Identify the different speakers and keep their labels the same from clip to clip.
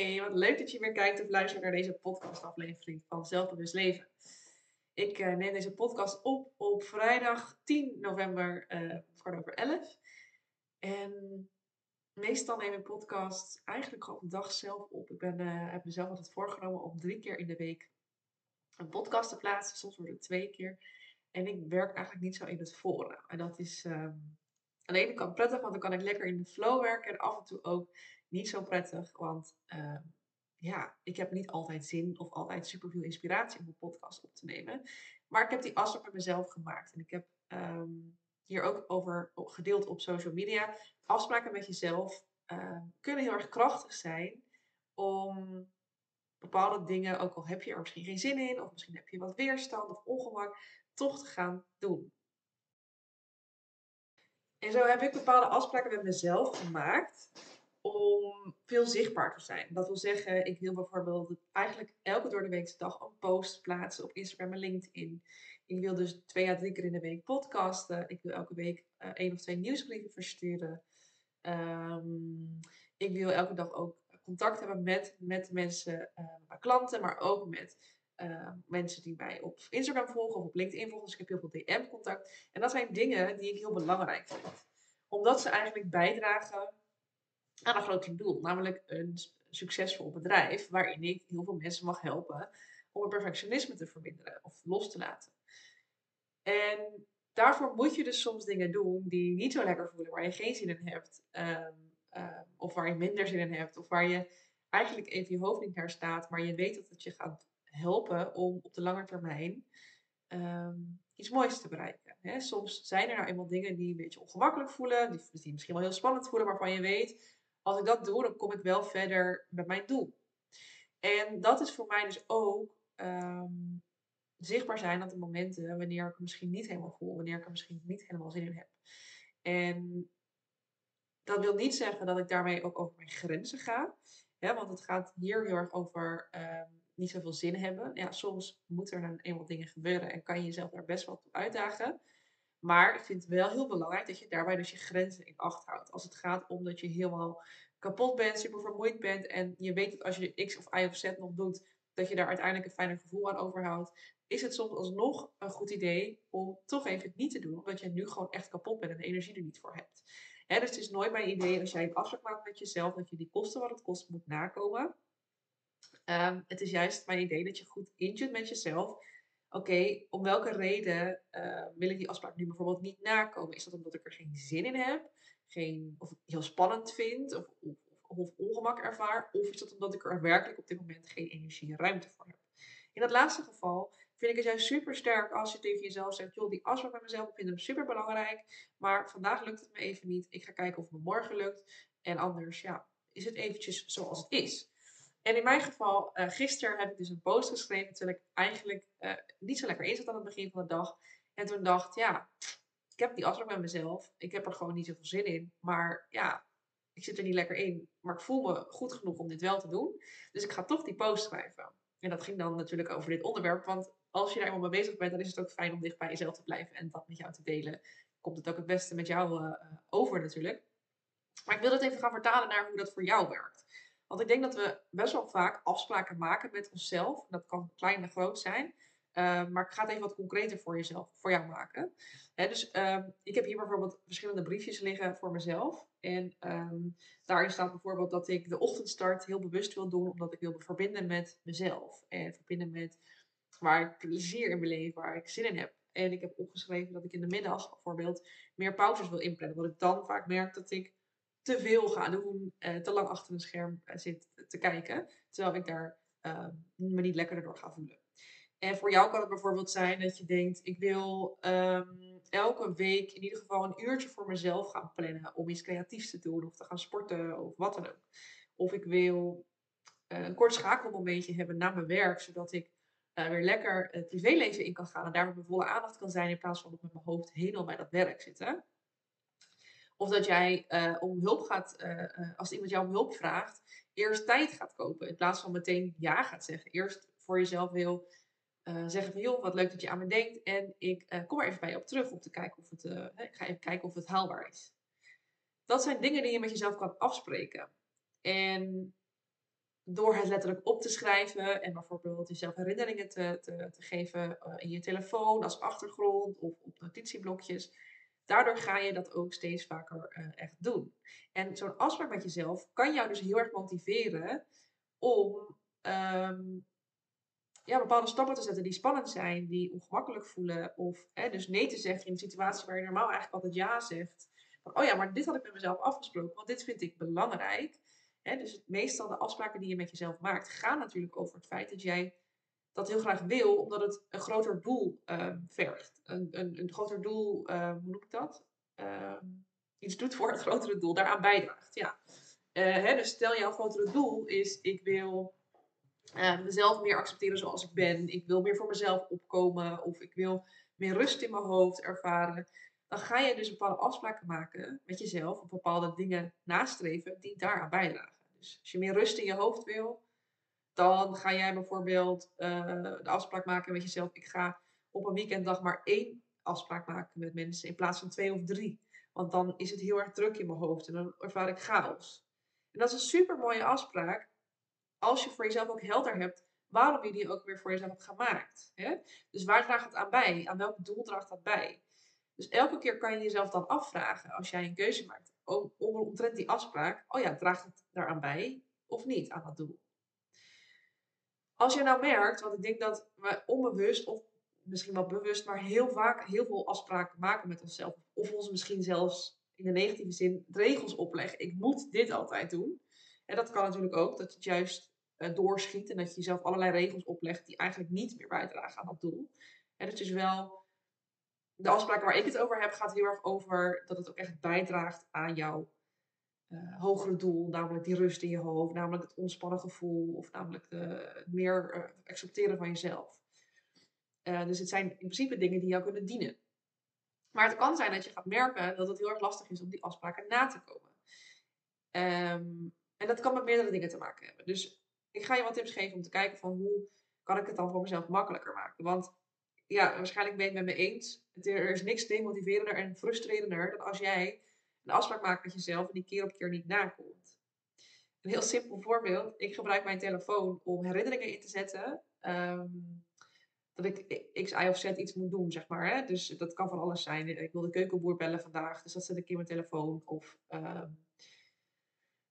Speaker 1: Wat leuk dat je weer kijkt of luistert naar deze podcastaflevering van Zelfbewust Leven. Ik uh, neem deze podcast op op vrijdag 10 november, uh, kwart over 11. En meestal neem ik podcast eigenlijk gewoon de dag zelf op. Ik ben, uh, heb mezelf altijd voorgenomen om drie keer in de week een podcast te plaatsen. Soms wordt het twee keer. En ik werk eigenlijk niet zo in het forum. En dat is um, aan de ene prettig, want dan kan ik lekker in de flow werken. En af en toe ook niet zo prettig, want uh, ja, ik heb niet altijd zin of altijd superveel inspiratie om een podcast op te nemen. Maar ik heb die afspraak met mezelf gemaakt. En ik heb um, hier ook over gedeeld op social media. Afspraken met jezelf uh, kunnen heel erg krachtig zijn om bepaalde dingen, ook al heb je er misschien geen zin in, of misschien heb je wat weerstand of ongemak, toch te gaan doen. En zo heb ik bepaalde afspraken met mezelf gemaakt om veel zichtbaar te zijn. Dat wil zeggen, ik wil bijvoorbeeld eigenlijk elke door de weekse dag een post plaatsen op Instagram en LinkedIn. Ik wil dus twee à drie keer in de week podcasten. Ik wil elke week uh, één of twee nieuwsbrieven versturen. Um, ik wil elke dag ook contact hebben met, met mensen, uh, mijn klanten, maar ook met uh, mensen die mij op Instagram volgen of op LinkedIn volgen. Dus ik heb heel veel DM-contact. En dat zijn dingen die ik heel belangrijk vind. Omdat ze eigenlijk bijdragen aan een groter doel. Namelijk een succesvol bedrijf waarin ik heel veel mensen mag helpen om het perfectionisme te verminderen of los te laten. En daarvoor moet je dus soms dingen doen die niet zo lekker voelen, waar je geen zin in hebt. Um, um, of waar je minder zin in hebt. Of waar je eigenlijk even je hoofd niet naar staat, maar je weet dat het je gaat helpen om op de lange termijn um, iets moois te bereiken. Soms zijn er nou eenmaal dingen die een beetje ongemakkelijk voelen, die misschien wel heel spannend voelen, waarvan je weet, als ik dat doe, dan kom ik wel verder met mijn doel. En dat is voor mij dus ook um, zichtbaar zijn op de momenten wanneer ik het misschien niet helemaal voel, wanneer ik er misschien niet helemaal zin in heb. En dat wil niet zeggen dat ik daarmee ook over mijn grenzen ga. Want het gaat hier heel erg over um, niet zoveel zin hebben. Ja, soms moeten er dan eenmaal dingen gebeuren en kan je jezelf daar best wel toe uitdagen. Maar ik vind het wel heel belangrijk dat je daarbij dus je grenzen in acht houdt. Als het gaat om dat je helemaal kapot bent, super vermoeid bent en je weet dat als je X of Y of Z nog doet, dat je daar uiteindelijk een fijner gevoel aan overhoudt, is het soms alsnog een goed idee om toch even niet te doen, omdat je nu gewoon echt kapot bent en de energie er niet voor hebt. Hè, dus het is nooit mijn idee als jij een afspraak maakt met jezelf, dat je die kosten wat het kost moet nakomen. Um, het is juist mijn idee dat je goed intunt met jezelf. Oké, om welke reden uh, wil ik die afspraak nu bijvoorbeeld niet nakomen? Is dat omdat ik er geen zin in heb? Geen, of heel spannend vind? Of, of, of ongemak ervaar? Of is dat omdat ik er werkelijk op dit moment geen energie en ruimte voor heb? In dat laatste geval vind ik het juist super sterk als je tegen jezelf zegt: joh, die afspraak met mezelf, ik vind hem super belangrijk. Maar vandaag lukt het me even niet. Ik ga kijken of het me morgen lukt. En anders, ja, is het eventjes zoals het is. En in mijn geval, uh, gisteren heb ik dus een post geschreven terwijl ik eigenlijk uh, niet zo lekker in zat aan het begin van de dag. En toen dacht, ja, ik heb die afspraak met mezelf. Ik heb er gewoon niet zoveel zin in. Maar ja, ik zit er niet lekker in. Maar ik voel me goed genoeg om dit wel te doen. Dus ik ga toch die post schrijven. En dat ging dan natuurlijk over dit onderwerp. Want als je daar eenmaal mee bezig bent, dan is het ook fijn om dicht bij jezelf te blijven en dat met jou te delen. Komt het ook het beste met jou uh, over natuurlijk. Maar ik wil dat even gaan vertalen naar hoe dat voor jou werkt. Want ik denk dat we best wel vaak afspraken maken met onszelf. Dat kan klein en groot zijn. Uh, maar ik ga het even wat concreter voor jezelf, voor jou maken. Hè, dus uh, ik heb hier bijvoorbeeld verschillende briefjes liggen voor mezelf. En um, daarin staat bijvoorbeeld dat ik de ochtendstart heel bewust wil doen, omdat ik wil verbinden met mezelf. En verbinden met waar ik plezier in beleef, waar ik zin in heb. En ik heb opgeschreven dat ik in de middag bijvoorbeeld meer pauzes wil inplannen. Want ik dan vaak merk dat ik te veel ga doen, uh, te lang achter een scherm uh, zit te kijken, terwijl ik daar uh, me niet lekkerder door ga voelen. En voor jou kan het bijvoorbeeld zijn dat je denkt, ik wil um, elke week in ieder geval een uurtje voor mezelf gaan plannen om iets creatiefs te doen of te gaan sporten of wat dan ook. Of ik wil een kort schakelmomentje hebben na mijn werk, zodat ik weer lekker het privéleven in kan gaan en daar met mijn volle aandacht kan zijn in plaats van op met mijn hoofd helemaal bij dat werk zitten. Of dat jij uh, om hulp gaat, uh, als iemand jou om hulp vraagt, eerst tijd gaat kopen. In plaats van meteen ja gaat zeggen. Eerst voor jezelf wil zeggen van joh, wat leuk dat je aan me denkt. En ik kom er even bij je op terug om te kijken of het, ik ga even kijken of het haalbaar is. Dat zijn dingen die je met jezelf kan afspreken. En door het letterlijk op te schrijven en bijvoorbeeld jezelf herinneringen te, te, te geven in je telefoon als achtergrond of op notitieblokjes. Daardoor ga je dat ook steeds vaker uh, echt doen. En zo'n afspraak met jezelf kan jou dus heel erg motiveren om um, ja, bepaalde stappen te zetten die spannend zijn, die ongemakkelijk voelen. Of dus nee te zeggen in een situatie waar je normaal eigenlijk altijd ja zegt. Van, oh ja, maar dit had ik met mezelf afgesproken, want dit vind ik belangrijk. Hè, dus meestal de afspraken die je met jezelf maakt, gaan natuurlijk over het feit dat jij dat heel graag wil, omdat het een groter doel um, vergt. Een, een, een groter doel, um, hoe noem ik dat? Um, iets doet voor het grotere doel, daaraan bijdraagt. Ja. Uh, hè, dus stel jouw grotere doel is, ik wil mezelf meer accepteren zoals ik ben. Ik wil meer voor mezelf opkomen. Of ik wil meer rust in mijn hoofd ervaren. Dan ga je dus bepaalde afspraken maken met jezelf. Of bepaalde dingen nastreven die daaraan bijdragen. Dus als je meer rust in je hoofd wil. Dan ga jij bijvoorbeeld uh, de afspraak maken met jezelf. Ik ga op een weekenddag maar één afspraak maken met mensen. In plaats van twee of drie. Want dan is het heel erg druk in mijn hoofd. En dan ervaar ik chaos. En dat is een super mooie afspraak als je voor jezelf ook helder hebt waarom je die ook weer voor jezelf hebt gemaakt. Hè? Dus waar draagt het aan bij? Aan welk doel draagt dat bij? Dus elke keer kan je jezelf dan afvragen als jij een keuze maakt om, omtrent die afspraak, oh ja, draagt het daaraan bij of niet aan dat doel? Als je nou merkt, want ik denk dat we onbewust of misschien wel bewust, maar heel vaak heel veel afspraken maken met onszelf. Of ons misschien zelfs in de negatieve zin regels opleggen. Ik moet dit altijd doen. En dat kan natuurlijk ook, dat het juist uh, doorschiet en dat je jezelf allerlei regels oplegt die eigenlijk niet meer bijdragen aan dat doel. En het is wel, de afspraak waar ik het over heb, gaat heel erg over dat het ook echt bijdraagt aan jouw uh, hogere doel, namelijk die rust in je hoofd, namelijk het ontspannen gevoel of namelijk het meer uh, accepteren van jezelf. dus het zijn in principe dingen die jou kunnen dienen. Maar het kan zijn dat je gaat merken dat het heel erg lastig is om die afspraken na te komen. Um, en dat kan met meerdere dingen te maken hebben. Dus ik ga je wat tips geven om te kijken van hoe kan ik het dan voor mezelf makkelijker maken. Want ja, waarschijnlijk ben je het met me eens. Er is niks demotiverender en frustrerender dan als jij een afspraak maakt met jezelf en die keer op keer niet nakomt. Een heel simpel voorbeeld. Ik gebruik mijn telefoon om herinneringen in te zetten. Um, dat ik X, Y of Z iets moet doen, zeg maar. Hè? Dus dat kan van alles zijn. Ik wil de keukenboer bellen vandaag, dus dat zet ik in mijn telefoon. Of um,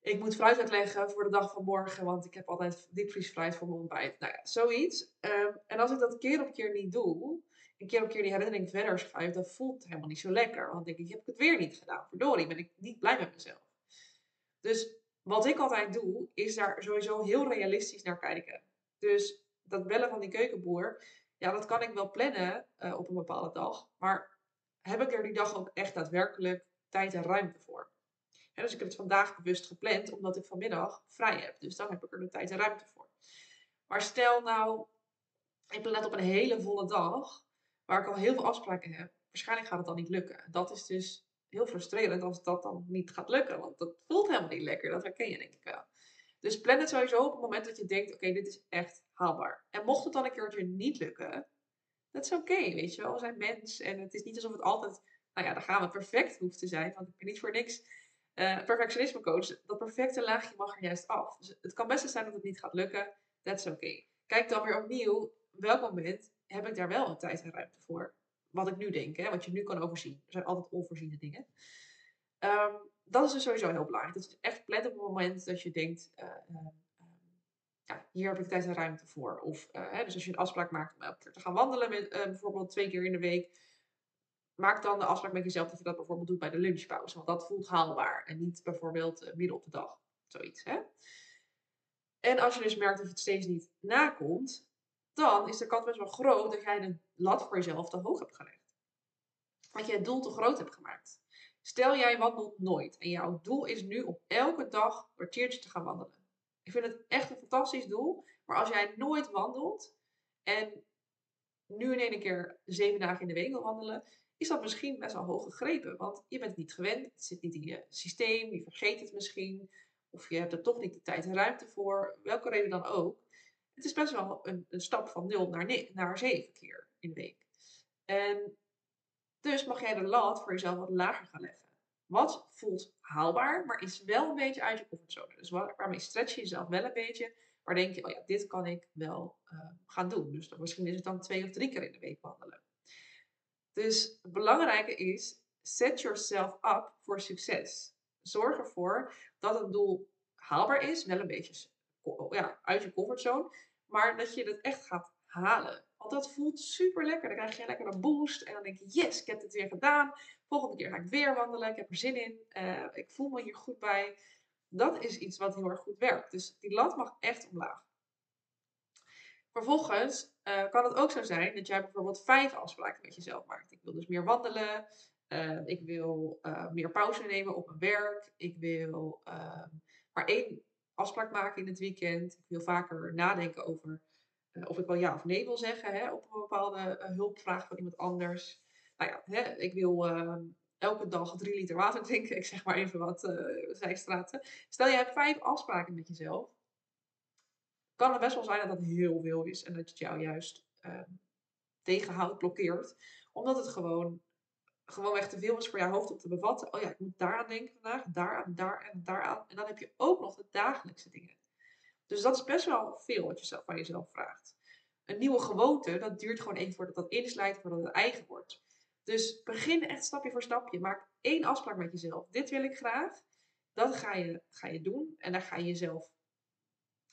Speaker 1: ik moet fruit uitleggen voor de dag van morgen, want ik heb altijd diepvriesfruit voor mijn ontbijt. Nou ja, zoiets. Um, en als ik dat keer op keer niet doe, en keer op keer die herinnering verder schuif, dan voelt het helemaal niet zo lekker. Want dan denk ik, heb ik het weer niet gedaan. Verdorie, ben ik niet blij met mezelf. Dus wat ik altijd doe, is daar sowieso heel realistisch naar kijken. Dus dat bellen van die keukenboer, ja, dat kan ik wel plannen uh, op een bepaalde dag. Maar heb ik er die dag ook echt daadwerkelijk tijd en ruimte voor? dus ik heb het vandaag bewust gepland, omdat ik vanmiddag vrij heb. Dus dan heb ik er de tijd en ruimte voor. Maar stel nou, ik plan net op een hele volle dag, waar ik al heel veel afspraken heb. Waarschijnlijk gaat het dan niet lukken. Dat is dus heel frustrerend als dat dan niet gaat lukken. Want dat voelt helemaal niet lekker. Dat herken je denk ik wel. Dus plan het sowieso op het moment dat je denkt, oké, dit is echt haalbaar. En mocht het dan een keertje niet lukken, dat is oké, weet je wel. We zijn mens en het is niet alsof het altijd, nou ja, dan gaan we perfect hoeft te zijn. Want ik ben niet voor niks uh, perfectionisme coach, dat perfecte laagje mag er juist af. Dus het kan best zijn dat het niet gaat lukken. That's okay. Kijk dan weer opnieuw, welk moment heb ik daar wel een tijd en ruimte voor? Wat ik nu denk, hè, wat je nu kan overzien. Er zijn altijd onvoorziene dingen. Um, dat is dus sowieso heel belangrijk. Dat je echt plant op het moment dat je denkt, uh, uh, ja, hier heb ik tijd en ruimte voor. Of, hè, dus als je een afspraak maakt om elke keer te gaan wandelen, met, bijvoorbeeld twee keer in de week maak dan de afspraak met jezelf dat je dat bijvoorbeeld doet bij de lunchpauze. Want dat voelt haalbaar. En niet bijvoorbeeld midden op de dag. Zoiets, hè? En als je dus merkt dat je het steeds niet nakomt, dan is de kans best wel groot dat jij de lat voor jezelf te hoog hebt gelegd. Dat je het doel te groot hebt gemaakt. Stel jij wandelt nooit en jouw doel is nu om elke dag een kwartiertje te gaan wandelen. Ik vind het echt een fantastisch doel, maar als jij nooit wandelt en nu in één keer zeven dagen in de week wil wandelen, is dat misschien best wel hoog gegrepen. Want je bent niet gewend, het zit niet in je systeem, je vergeet het misschien. Of je hebt er toch niet de tijd en ruimte voor, welke reden dan ook. Het is best wel een, een stap van 0 naar, naar 7 keer in de week. En dus mag jij de lat voor jezelf wat lager gaan leggen. Wat voelt haalbaar, maar is wel een beetje uit je comfortzone. Dus waarmee stretch je jezelf wel een beetje. Waar denk je, oh ja, dit kan ik wel uh, gaan doen. Dus dan, misschien is het dan twee of drie keer in de week wandelen. Dus het belangrijke is, set yourself up voor succes. Zorg ervoor dat het doel haalbaar is. Wel een beetje ja, uit je comfortzone. Maar dat je het echt gaat halen. Want dat voelt super lekker. Dan krijg je lekker een boost. En dan denk je, yes, ik heb het weer gedaan. Volgende keer ga ik weer wandelen. Ik heb er zin in. Uh, ik voel me hier goed bij. Dat is iets wat heel erg goed werkt. Dus die lat mag echt omlaag. Vervolgens uh, kan het ook zo zijn dat jij bijvoorbeeld vijf afspraken met jezelf maakt. Ik wil dus meer wandelen. Uh, ik wil meer pauze nemen op mijn werk. Ik wil ehm, maar één afspraak maken in het weekend. Ik wil vaker nadenken over uh, of ik wel ja of nee wil zeggen hè, op een bepaalde uh, hulpvraag van iemand anders. Nou ja, hè, ik wil uh, elke dag drie liter water drinken. Ik zeg maar even wat uh, zijstraten. Stel je hebt vijf afspraken met jezelf. Kan het best wel zijn dat dat heel veel is en dat het jou juist ehm, tegenhoudt, blokkeert. Omdat het gewoon gewoon echt te veel is voor jouw hoofd om te bevatten. Oh ja, ik moet daaraan denken vandaag, daaraan, daar en daaraan. En dan heb je ook nog de dagelijkse dingen. Dus dat is best wel veel wat je van jezelf vraagt. Een nieuwe gewoonte, dat duurt gewoon even voordat dat inslijt, voordat het eigen wordt. Dus begin echt stapje voor stapje. Maak één afspraak met jezelf. Dit wil ik graag. Dat ga je, ga je doen. En daar ga je jezelf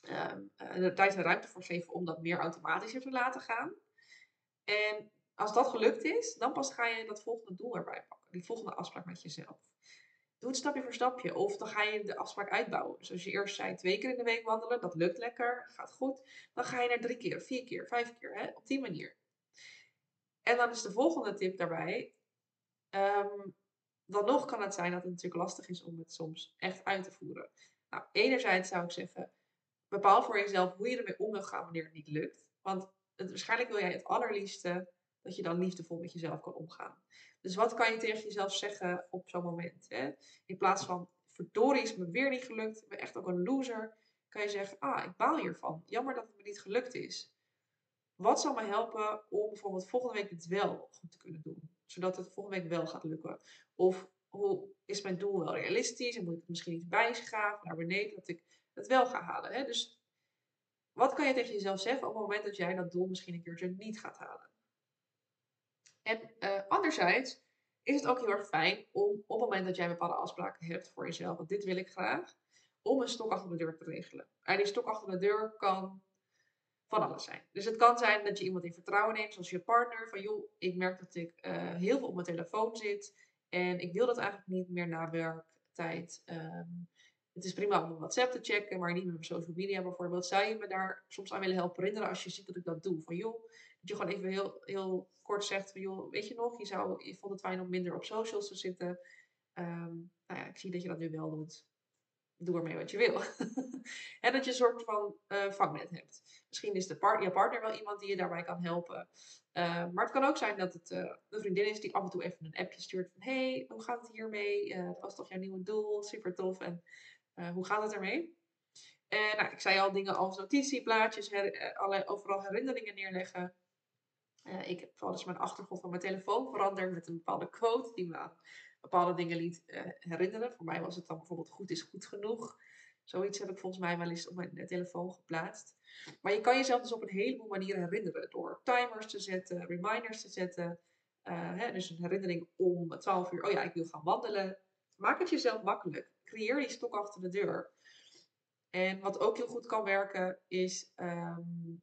Speaker 1: um, de tijd en ruimte voor geven om dat meer automatisch te laten gaan. En als dat gelukt is, dan pas ga je dat volgende doel erbij pakken. Die volgende afspraak met jezelf. Doe het stapje voor stapje. Of dan ga je de afspraak uitbouwen. Dus als je eerst zei twee keer in de week wandelen, dat lukt lekker, gaat goed. Dan ga je naar drie keer, vier keer, vijf keer. Hè? Op die manier. En dan is de volgende tip daarbij. Um, dan nog kan het zijn dat het natuurlijk lastig is om het soms echt uit te voeren. Nou, enerzijds zou ik zeggen, bepaal voor jezelf hoe je ermee om wil gaan wanneer het niet lukt. Want het, waarschijnlijk wil jij het allerliefste dat je dan liefdevol met jezelf kan omgaan. Dus wat kan je tegen jezelf zeggen op zo'n moment? Hè? In plaats van, verdorie is me weer niet gelukt, ik ben echt ook een loser, kan je zeggen, ah, ik baal hiervan. Jammer dat het me niet gelukt is. Wat zal me helpen om bijvoorbeeld volgende week het wel goed te kunnen doen? Zodat het volgende week wel gaat lukken. Of hoe is mijn doel wel realistisch? En moet ik het misschien niet bijschaven naar beneden, dat ik het wel ga halen? Hè? Dus wat kan je tegen jezelf zeggen op het moment dat jij dat doel misschien een keertje niet gaat halen? En uh, anderzijds is het ook heel erg fijn om op het moment dat jij bepaalde afspraken hebt voor jezelf, want dit wil ik graag, om een stok achter de deur te regelen. En die stok achter de deur kan van alles zijn. Dus het kan zijn dat je iemand in vertrouwen neemt, zoals je partner, van joh, ik merk dat ik uh, heel veel op mijn telefoon zit en ik wil dat eigenlijk niet meer na werktijd. Um, het is prima om mijn WhatsApp te checken, maar niet met mijn social media bijvoorbeeld. Zou je me daar soms aan willen helpen herinneren als je ziet dat ik dat doe? Van joh, dat je gewoon even heel, heel kort zegt joh, weet je nog, je, zou, je vond het fijn om minder op socials te zitten. Um, nou ja, ik zie dat je dat nu wel doet. Doe ermee wat je wil. en dat je een soort van uh, vangnet hebt. Misschien is de je partner wel iemand die je daarbij kan helpen. Uh, maar het kan ook zijn dat het uh, een vriendin is die af en toe even een appje stuurt van hey, hoe gaat het hiermee? dat was toch jouw nieuwe doel? Super tof. En hoe gaat het ermee? En nou, ik zei al dingen als notitieplaatjes, her, overal herinneringen neerleggen. Uh, ik heb wel eens mijn achtergrond van mijn telefoon veranderd met een bepaalde quote die me aan bepaalde dingen liet uh, herinneren. Voor mij was het dan bijvoorbeeld goed is goed genoeg. Zoiets heb ik volgens mij wel eens op mijn telefoon geplaatst. Maar je kan jezelf dus op een heleboel manieren herinneren. Door timers te zetten, reminders te zetten. Hè, dus een herinnering om 12 uur, oh ja, ik wil gaan wandelen. Maak het jezelf makkelijk. Creëer die stok achter de deur. En wat ook heel goed kan werken, is um,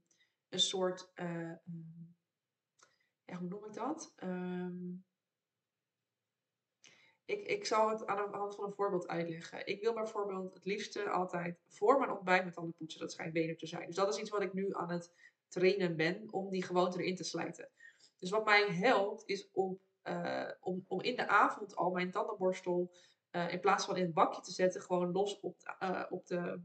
Speaker 1: een soort ja, hoe noem ik dat? Ehm, ik, ik zal het aan de hand van een voorbeeld uitleggen. Ik wil bijvoorbeeld het liefste altijd voor mijn ontbijt met tanden poetsen. Dat schijnt beter te zijn. Dus dat is iets wat ik nu aan het trainen ben om die gewoonte erin te slijten. Dus wat mij helpt is om, uh, om, om in de avond al mijn tandenborstel uh, in plaats van in het bakje te zetten, gewoon los op de, uh, op de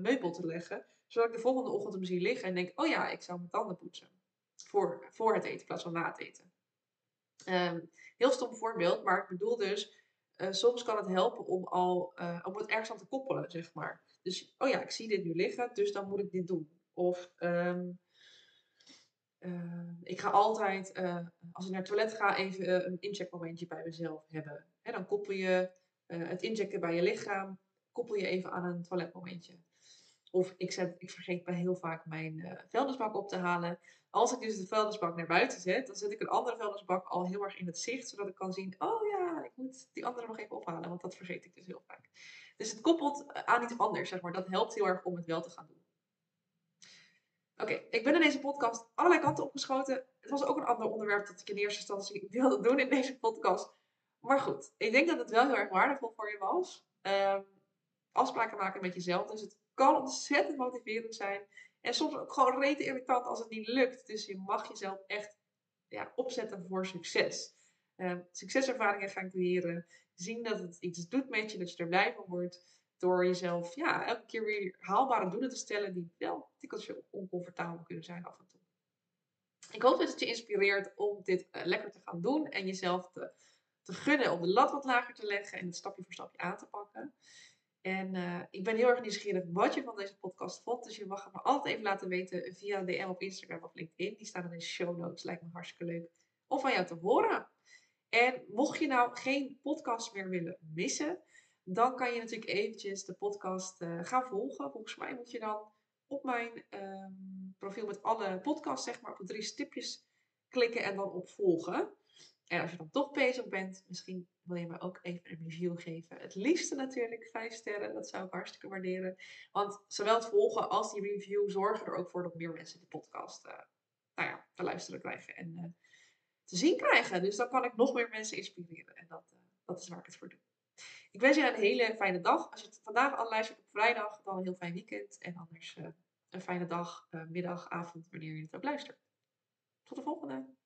Speaker 1: meubel te leggen. Zodat ik de volgende ochtend hem zie liggen en denk, oh ja, ik zou mijn tanden poetsen voor, voor het eten in plaats van na het eten. Um, heel stom voorbeeld, maar ik bedoel dus, uh, soms kan het helpen om, al, uh, om het ergens aan te koppelen, zeg maar. Dus, oh ja, ik zie dit nu liggen, dus dan moet ik dit doen. Of, um, Ehm, ik ga altijd, eh, als ik naar het toilet ga, even een incheckmomentje bij mezelf hebben. Hè, dan koppel je het inchecken bij je lichaam, koppel je even aan een toiletmomentje. Of ik, zet, ik vergeet bij heel vaak mijn vuilnisbak op te halen. Als ik dus de vuilnisbak naar buiten zet, dan zet ik een andere vuilnisbak al heel erg in het zicht, zodat ik kan zien, oh ja, ik moet die andere nog even ophalen, want dat vergeet ik dus heel vaak. Dus het koppelt aan iets anders, zeg maar. Dat helpt heel erg om het wel te gaan doen. Oké, ik ben in deze podcast allerlei kanten opgeschoten. Het was ook een ander onderwerp dat ik in eerste instantie wilde doen in deze podcast. Maar goed, ik denk dat het wel heel erg waardevol voor je was. Um, afspraken maken met jezelf. Dus het kan ontzettend motiverend zijn. En soms ook gewoon rete irritant als het niet lukt. Dus je mag jezelf echt ja, opzetten voor succes. Um, succeservaringen gaan creëren. Zien dat het iets doet met je, dat je er blij van wordt. Door jezelf ja, elke keer weer haalbare doelen te stellen die wel tikkeltje oncomfortabel kunnen zijn af en toe. Ik hoop dat het je inspireert om dit uh, lekker te gaan doen en jezelf te, te gunnen om de lat wat lager te leggen en het stapje voor stapje aan te pakken. En uh, ik ben heel erg nieuwsgierig wat je van deze podcast vond. Dus je mag het me altijd even laten weten via DM op Instagram of LinkedIn. Die staan in de show notes. Lijkt me hartstikke leuk om van jou te horen. En mocht je nou geen podcast meer willen missen, dan kan je natuurlijk eventjes de podcast uh, gaan volgen. Volgens mij moet je dan op mijn um, profiel met alle podcasts, zeg maar, op drie stipjes klikken en dan op volgen. En als je dan toch bezig bent, misschien wil je me ook even een review geven. Het liefste natuurlijk vijf sterren, dat zou ik hartstikke waarderen. Want zowel het volgen als die review zorgen er ook voor dat meer mensen de podcast uh, nou ja, te luisteren krijgen en uh, te zien krijgen. Dus dan kan ik nog meer mensen inspireren. En dat, uh, dat is waar ik het voor doe. Ik wens je een hele fijne dag. Als je het vandaag al luistert op vrijdag, dan een heel fijn weekend. En anders een fijne dag, middag, avond, wanneer je het ook luistert. Tot de volgende!